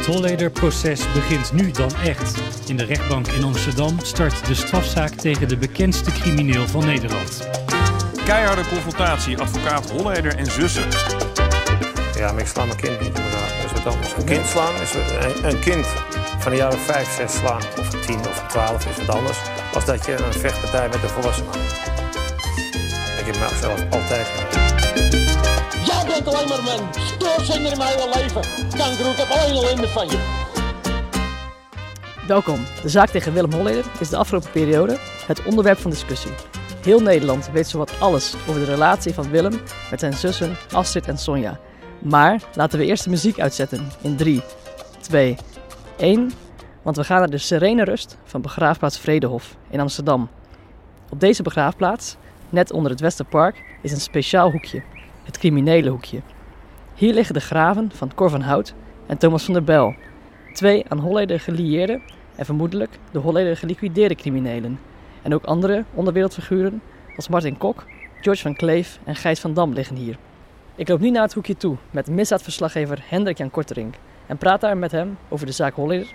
Het Holleder-proces begint nu dan echt. In de rechtbank in Amsterdam start de strafzaak tegen de bekendste crimineel van Nederland. Keiharde confrontatie, advocaat Holleder en zussen. Ja, maar ik sla mijn kind niet. Maar is wat anders. Een kind slaan is een, een kind van de jaren 5, 6 slaan, of 10 of 12 is wat anders. Als dat je een vechtpartij met een volwassen man. Ik heb mezelf altijd alleen maar mijn stoorzinder in mijn leven. Kanker, ik heb alleen van je. Welkom. De zaak tegen Willem Holleder is de afgelopen periode het onderwerp van discussie. Heel Nederland weet zowat alles over de relatie van Willem met zijn zussen Astrid en Sonja. Maar laten we eerst de muziek uitzetten in 3, 2, 1. Want we gaan naar de serene rust van begraafplaats Vredehof in Amsterdam. Op deze begraafplaats, net onder het Westerpark, is een speciaal hoekje. Het criminele hoekje. Hier liggen de graven van Cor van Hout en Thomas van der Bel. Twee aan Holleder gelieerde en vermoedelijk de Holleder geliquideerde criminelen. En ook andere onderwereldfiguren als Martin Kok, George van Kleef en Gijs van Dam liggen hier. Ik loop nu naar het hoekje toe met misdaadverslaggever Hendrik Jan Kortering en praat daar met hem over de zaak Holleder,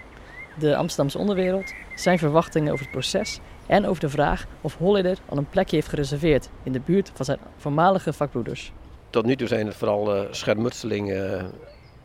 de Amsterdamse onderwereld, zijn verwachtingen over het proces en over de vraag of Holleder al een plekje heeft gereserveerd in de buurt van zijn voormalige vakbroeders. Tot nu toe zijn het vooral uh, schermutselingen uh,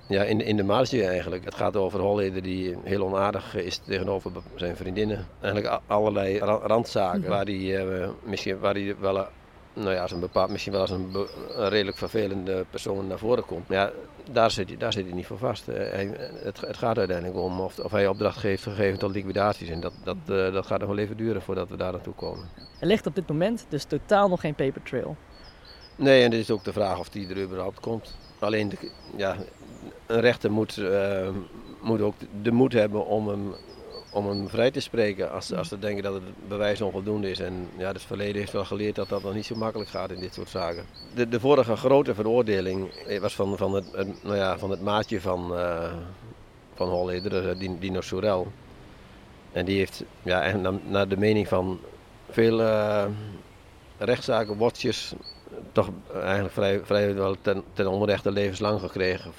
ja, in, in de marge eigenlijk. Het gaat over Holleder die heel onaardig is tegenover zijn vriendinnen. Eigenlijk allerlei randzaken waar hij uh, misschien waar hij wel nou ja, als een bepaald, misschien wel als een, een, redelijk vervelende persoon naar voren komt. Maar ja, daar zit, hij, daar zit hij niet voor vast. Hij, het, het, gaat uiteindelijk om of, of hij opdracht heeft gegeven tot liquidaties. En dat, dat, uh, dat gaat nog wel even duren voordat we daar naartoe komen. Er ligt op dit moment dus totaal nog geen paper trail. Nee, en het is ook de vraag of die er überhaupt komt. Alleen, de, ja, een rechter moet, uh, moet ook de moed hebben om hem, om hem vrij te spreken als, als ze denken dat het bewijs onvoldoende is. En ja, het verleden heeft wel geleerd dat dat nog niet zo makkelijk gaat in dit soort zaken. De, de vorige grote veroordeling was van, van, het, nou ja, van het maatje van, uh, van Holleder, Dino Sorel. En die heeft, ja, en naar, de mening van veel uh, rechtszaken, watjes, toch eigenlijk vrij, wel ten, ten onrechte levenslang gekregen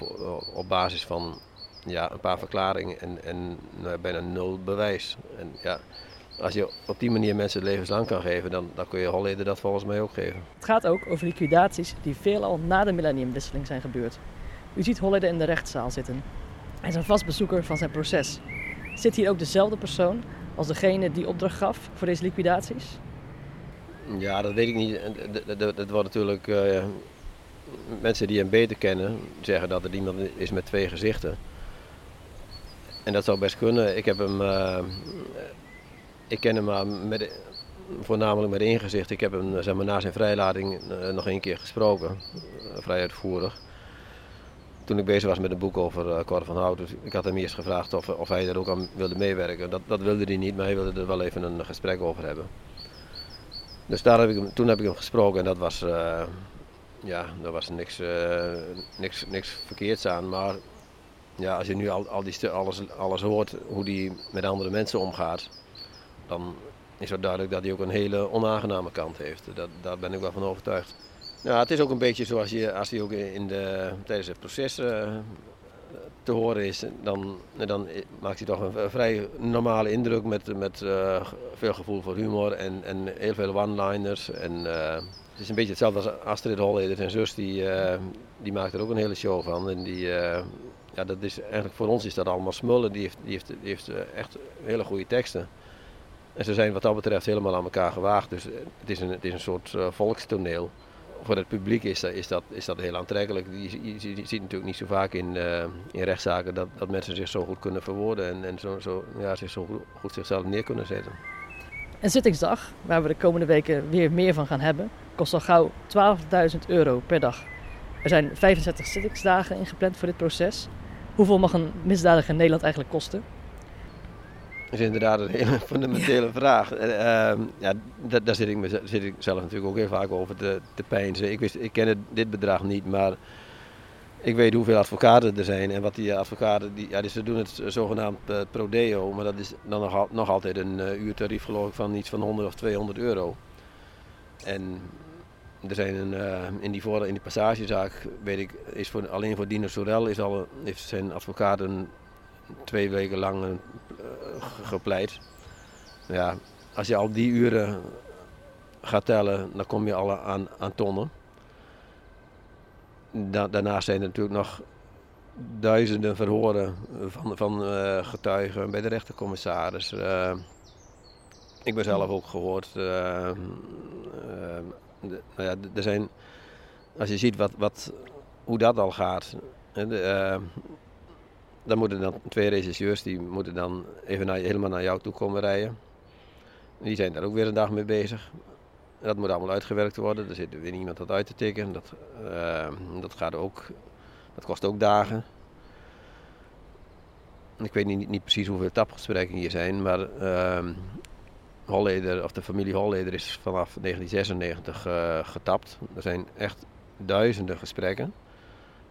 op basis van ja, een paar verklaringen en, en nou, bijna nul bewijs. En ja, als je op die manier mensen levenslang kan geven, dan, dan kun je Holleder dat volgens mij ook geven. Het gaat ook over liquidaties die veelal na de millenniumwisseling zijn gebeurd. U ziet Holleder in de rechtszaal zitten. Hij is een vast bezoeker van zijn proces. Zit hier ook dezelfde persoon als degene die opdracht gaf voor deze liquidaties? Ja, dat weet ik niet. Het wordt natuurlijk. Uh, mensen die hem beter kennen, zeggen dat er iemand is met twee gezichten. En dat zou best kunnen. Ik heb hem. Uh, ik ken hem maar met, voornamelijk met één gezicht. Ik heb hem zeg maar, na zijn vrijlating uh, nog één keer gesproken. vrij uitvoerig. Toen ik bezig was met een boek over Cor van Hout. Dus ik had hem eerst gevraagd of, of hij er ook aan wilde meewerken. Dat, dat wilde hij niet, maar hij wilde er wel even een gesprek over hebben. Dus daar heb ik toen heb ik hem gesproken en dat was, uh, ja, daar was niks, uh, niks, niks verkeerds aan. Maar ja, als je nu al, al die alles, alles hoort, hoe hij met andere mensen omgaat, dan is het duidelijk dat hij ook een hele onaangename kant heeft. Dat, daar ben ik wel van overtuigd. Ja, het is ook een beetje zoals je, als hij ook in de, tijdens het proces uh, te horen is, dan, dan maakt hij toch een vrij normale indruk met, met uh, veel gevoel voor humor en, en heel veel one-liners. En, uh, het is een beetje hetzelfde als Astrid Holleder, zijn zus, die, uh, die maakt er ook een hele show van. En die, ja, dat is, voor ons is dat allemaal smullen, die heeft, die heeft, die heeft echt hele goede teksten. En ze zijn wat dat betreft helemaal aan elkaar gewaagd, dus het is een, het is een soort volkstoneel voor het publiek is dat, is dat, is dat heel aantrekkelijk. Je, ziet natuurlijk niet zo vaak in, uh, in rechtszaken dat, dat mensen zich zo goed kunnen verwoorden en, en zo, zo, ja, zich zo goed, goed zichzelf neer kunnen zetten. Een zittingsdag, waar we de komende weken weer meer van gaan hebben, kost al gauw 12.000 euro per dag. Er zijn 65 zittingsdagen ingepland voor dit proces. Hoeveel mag een misdadiger in Nederland eigenlijk kosten? Is inderdaad een hele fundamentele vraag. Uh, ja, daar, daar zit, ik me, zit ik zelf natuurlijk ook heel vaak over te, te pijnzen. Ik, wist, ik ken dit bedrag niet, maar ik weet hoeveel advocaten er zijn. En wat die advocaten, die, ja, dus ze doen het zogenaamd uh, prodeo, maar dat is dan nog, nog altijd een uh, uurtarief geloof ik van iets van 100 of 200 euro. En er zijn een, uh, in, die voor, in die passagezaak, weet ik, is voor, alleen voor Dino Sorel is al, heeft zijn advocaat een twee weken lang uh, gepleit. Ja, als je al die uren gaat tellen, dan kom je al aan, aan tonnen. Da daarnaast zijn er natuurlijk nog duizenden verhoren van, van uh, getuigen bij de rechtercommissaris. Uh, ik ben zelf ook gehoord. Nou ja, er zijn, als je ziet wat, wat, hoe dat al gaat. Dan moeten dan twee regisseurs die moeten dan even naar, helemaal naar jou toe komen rijden. Die zijn daar ook weer een dag mee bezig. Dat moet allemaal uitgewerkt worden. Er zit weer niemand dat uit te tikken. Dat, dat gaat ook dat kost ook dagen. Ik weet niet, niet precies hoeveel tapgesprekken hier zijn, maar uh, of de familie Holleder is vanaf 1996 uh, eh, getapt. Er zijn echt duizenden gesprekken.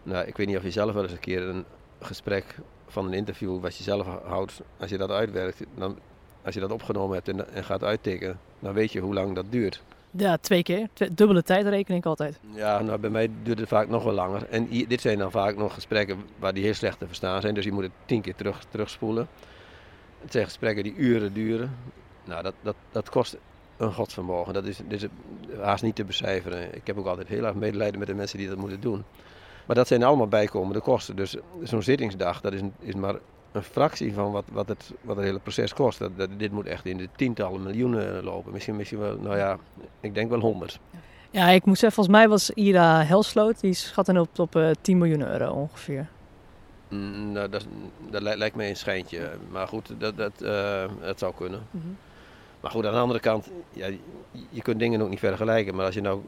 Nou, ik weet niet of je zelf wel eens een keer een gesprek van een interview wat je zelf houdt, als je dat uitwerkt, dan, als je dat opgenomen hebt en, en gaat uittikken, dan weet je hoe lang dat duurt. Ja, twee keer. dubbele tijd reken ik altijd. Ja, nou bij mij duurt het vaak nog wel langer. En dit zijn dan vaak nog gesprekken waar die heel slecht te verstaan zijn. Dus je moet het tien keer terug, terugspoelen. Het zijn gesprekken die uren duren. Nou, dat, dat, dat kost een godsvermogen. Dat is, dat is haast niet te becijferen. Ik heb ook altijd heel erg medelijden met de mensen die dat moeten doen. Maar dat zijn allemaal bijkomende kosten. Dus zo'n zittingsdag, dat is, is maar een fractie van wat, wat, het, wat het hele proces kost. Dat, dat, dit moet echt in de tientallen miljoenen lopen. Misschien, misschien wel, nou ja, ik denk wel honderd. Ja, ik moet zeggen, volgens mij was Ira Helsloot, die schatte op, op uh, eh, 10 miljoen euro ongeveer. Mm, nou, dat, dat lijkt me een schijntje. Maar goed, dat, dat, uh, dat zou kunnen. Mm -hmm. Maar goed, aan de andere kant, ja, je kunt dingen ook niet vergelijken. Maar als je nou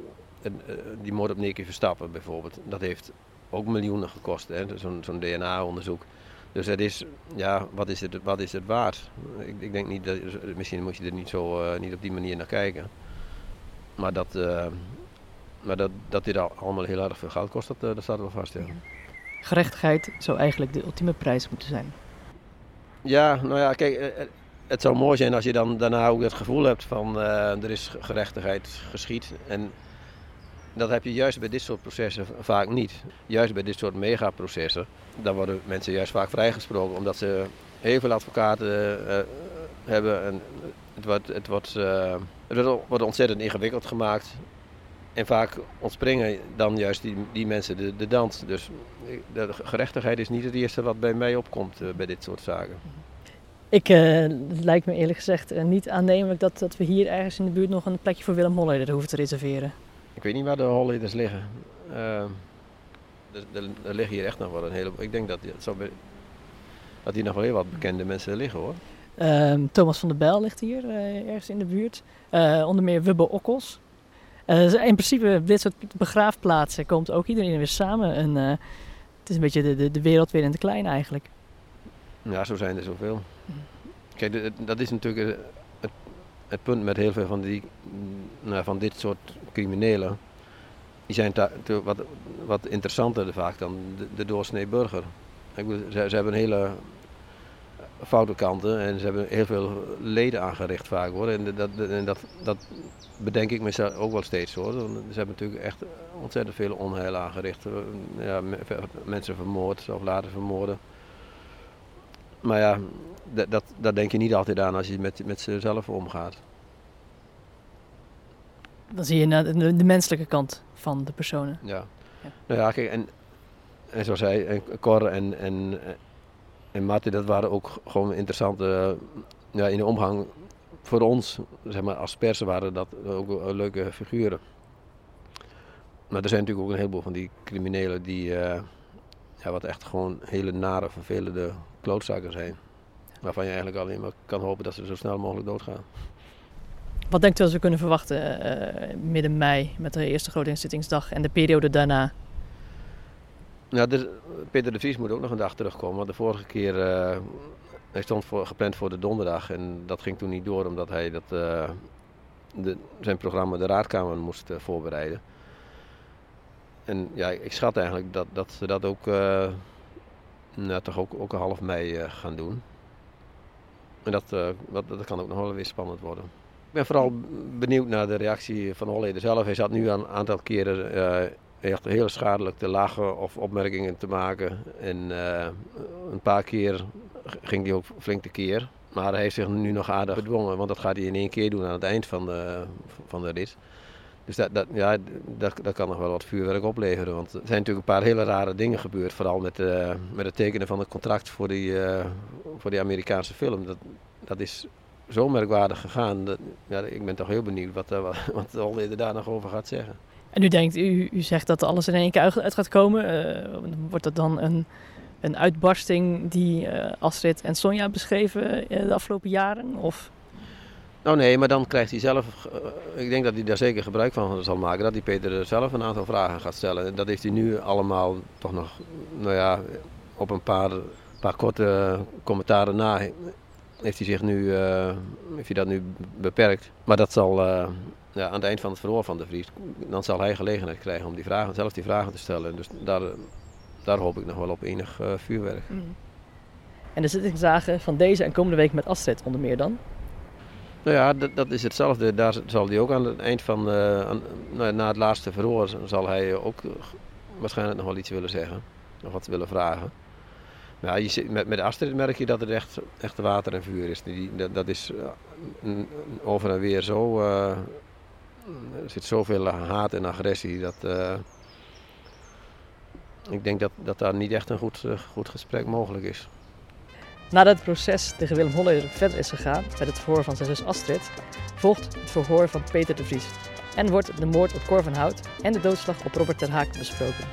uh, die moord op Nicky Verstappen bijvoorbeeld, dat heeft ook miljoenen gekost. Zo'n zo'n DNA-onderzoek. Dus het is, ja, wat is het, wat is het waard? Ik, ik denk niet dat, misschien moet je er niet, zo, uh, niet op die manier naar kijken. Maar dat, uh, maar dat, dat dit allemaal heel erg veel geld kost, dat, dat staat wel vast. Ja. Gerechtigheid zou eigenlijk de ultieme prijs moeten zijn. Ja, nou ja, kijk, het zou mooi zijn als je dan daarna ook het gevoel hebt van er is gerechtigheid geschied. En dat heb je juist bij dit soort processen vaak niet. Juist bij dit soort megaprocessen, dan worden mensen juist vaak vrijgesproken omdat ze heel veel advocaten uh, hebben. En het, wordt, het, wordt, uh, het wordt ontzettend ingewikkeld gemaakt. En vaak ontspringen dan juist die, die mensen de, de dans. Dus de gerechtigheid is niet het eerste wat bij mij opkomt bij dit soort zaken. Ik, het lijkt me eerlijk gezegd niet aannemelijk dat, dat we hier ergens in de buurt nog een plekje voor Willem Holleder hoeven te reserveren. Ik weet niet waar de holleders liggen. Uh, er, er, liggen hier echt nog wel een heleboel. Ik denk dat, het zou dat hier nog wel heel wat bekende mensen liggen hoor. Uh, Thomas van der Bijl ligt hier uh, ergens in de buurt. Uh, onder meer Wubbe Okkels. Uh, in principe, dit soort begraafplaatsen komt ook iedereen weer samen. En, het is een beetje de, de, de, wereld weer in het klein eigenlijk. Ja, zo zijn er zoveel. Kijk, dat is natuurlijk het punt met heel veel van, die, nou, van dit soort criminelen. Die zijn wat, wat interessanter vaak dan de, de doorsnee burger. Ik bedoel, ze, ze, hebben hele foute kanten en ze hebben heel veel leden aangericht vaak hoor. En dat, en dat, dat bedenk ik mezelf ook wel steeds hoor. Ze hebben natuurlijk echt ontzettend veel onheil aangericht. Ja, mensen vermoord of laten vermoorden. Maar ja, dat, dat, dat, denk je niet altijd aan als je met, met ze zelf omgaat. Dan zie je de, de, menselijke kant van de personen. Ja. ja. Nou ja, kijk, en, en zoals hij, Cor en, en, en Martin, dat waren ook gewoon interessante, ja, in de omgang voor ons, zeg maar, als persen waren dat ook leuke figuren. Maar er zijn natuurlijk ook een heleboel van die criminelen die, uh, ja, wat echt gewoon hele nare, vervelende klootzakken zijn. Waarvan je eigenlijk alleen maar kan hopen dat ze zo snel mogelijk doodgaan. Wat denkt u dat we kunnen verwachten uh, midden mei met de eerste grote inzittingsdag en de periode daarna? Dus Peter de Vries moet ook nog een dag terugkomen. Want de vorige keer, uh, hij stond voor, gepland voor de donderdag en dat ging toen niet door omdat hij dat, uh, de, zijn programma de Raadkamer moest voorbereiden. En ja, ik schat eigenlijk dat, dat ze dat ook, nou, toch ook, ook een half mei gaan doen. En dat, dat, dat kan ook nog wel weer spannend worden. Ik ben vooral benieuwd naar de reactie van Holleder zelf. Hij zat nu een aantal keren uh, echt heel schadelijk te lachen of opmerkingen te maken. En uh, een paar keer ging hij ook flink tekeer. Maar hij heeft zich nu nog aardig bedwongen, want dat gaat hij in één keer doen aan het eind van de, van de rit. Dus dat, dat, ja, dat, dat kan nog wel wat vuurwerk opleveren. Want er zijn natuurlijk een paar hele rare dingen gebeurd. Vooral met, uh, met het tekenen van het contract voor die, uh, voor die Amerikaanse film. Dat, dat is zo merkwaardig gegaan. Ja, ik ben toch heel benieuwd wat, uh, wat, wat de Holleder daar nog over gaat zeggen. En u denkt, u, u zegt dat alles in één keer uit gaat komen. wordt dat dan een, een uitbarsting die Astrid en Sonja beschreven de afgelopen jaren? Of... Nou nee, maar dan krijgt hij zelf, ik denk dat hij daar zeker gebruik van zal maken, dat hij Peter zelf een aantal vragen gaat stellen. Dat heeft hij nu allemaal toch nog, nou ja, op een paar, paar korte commentaren na heeft hij zich nu, uh, heeft hij dat nu beperkt. Maar dat zal uh, ja, aan het eind van het verhoor van de Vries, dan zal hij gelegenheid krijgen om die vragen, zelf die vragen te stellen. Dus daar, daar hoop ik nog wel op enig vuurwerk. Mm. En de zittingsdagen van deze en komende week met Astrid onder meer dan? Nou ja, dat, dat, is hetzelfde. Daar zal hij ook aan het eind van, aan, nou, na het laatste verhoor, zal hij ook waarschijnlijk nog wel iets willen zeggen. Nog wat willen vragen. Ja, je zit, met, met Astrid merk je dat het echt, echt water en vuur is. Die, dat, is uh, over en weer zo. Uh, er zit zoveel haat en agressie. Dat, ik denk dat, dat daar niet echt een goed, goed gesprek mogelijk is. Nadat het proces tegen Willem Holleder verder is gegaan met het verhoor van zijn zus Astrid, volgt het verhoor van Peter de Vries. En wordt de moord op Cor van Hout en de doodslag op Robert ter Haak besproken.